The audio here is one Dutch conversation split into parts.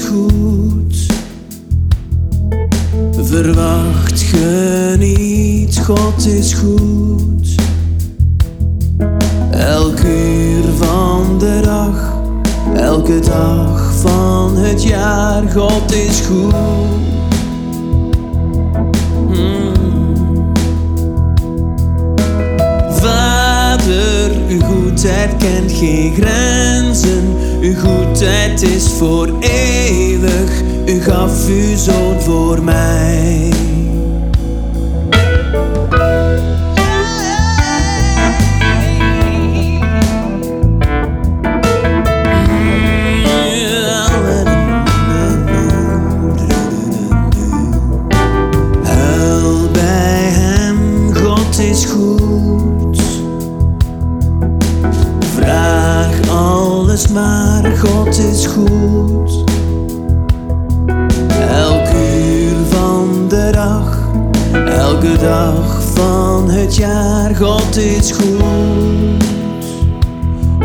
goed. Verwacht ge niet, God is goed. Elk uur van de dag, elke dag van het jaar, God is goed. Hmm. Vader, uw goedheid kent geen grenzen. Goedheid is voor eeuwig. U gaf uw zoon voor mij. Maar, God is goed. Elk uur van de dag, elke dag van het jaar, God is goed.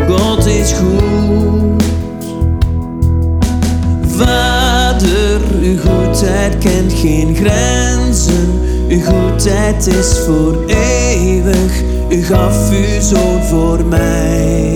God is goed. Vader, uw goedheid kent geen grenzen. Uw goedheid is voor eeuwig. U gaf uw zoon voor mij.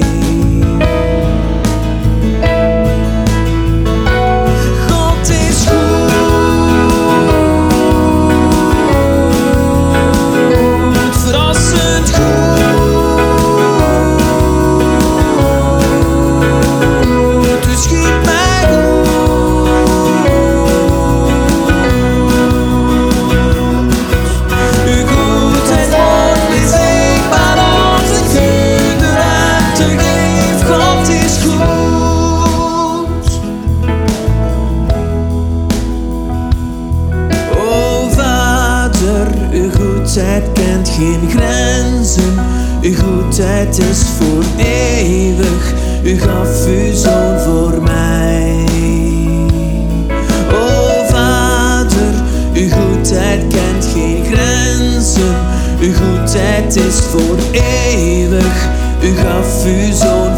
Goedheid kent geen grenzen. Uw goedheid is voor eeuwig. U gaf uw zoon voor mij. O Vader, uw goedheid kent geen grenzen. Uw goedheid is voor eeuwig. U gaf uw zoon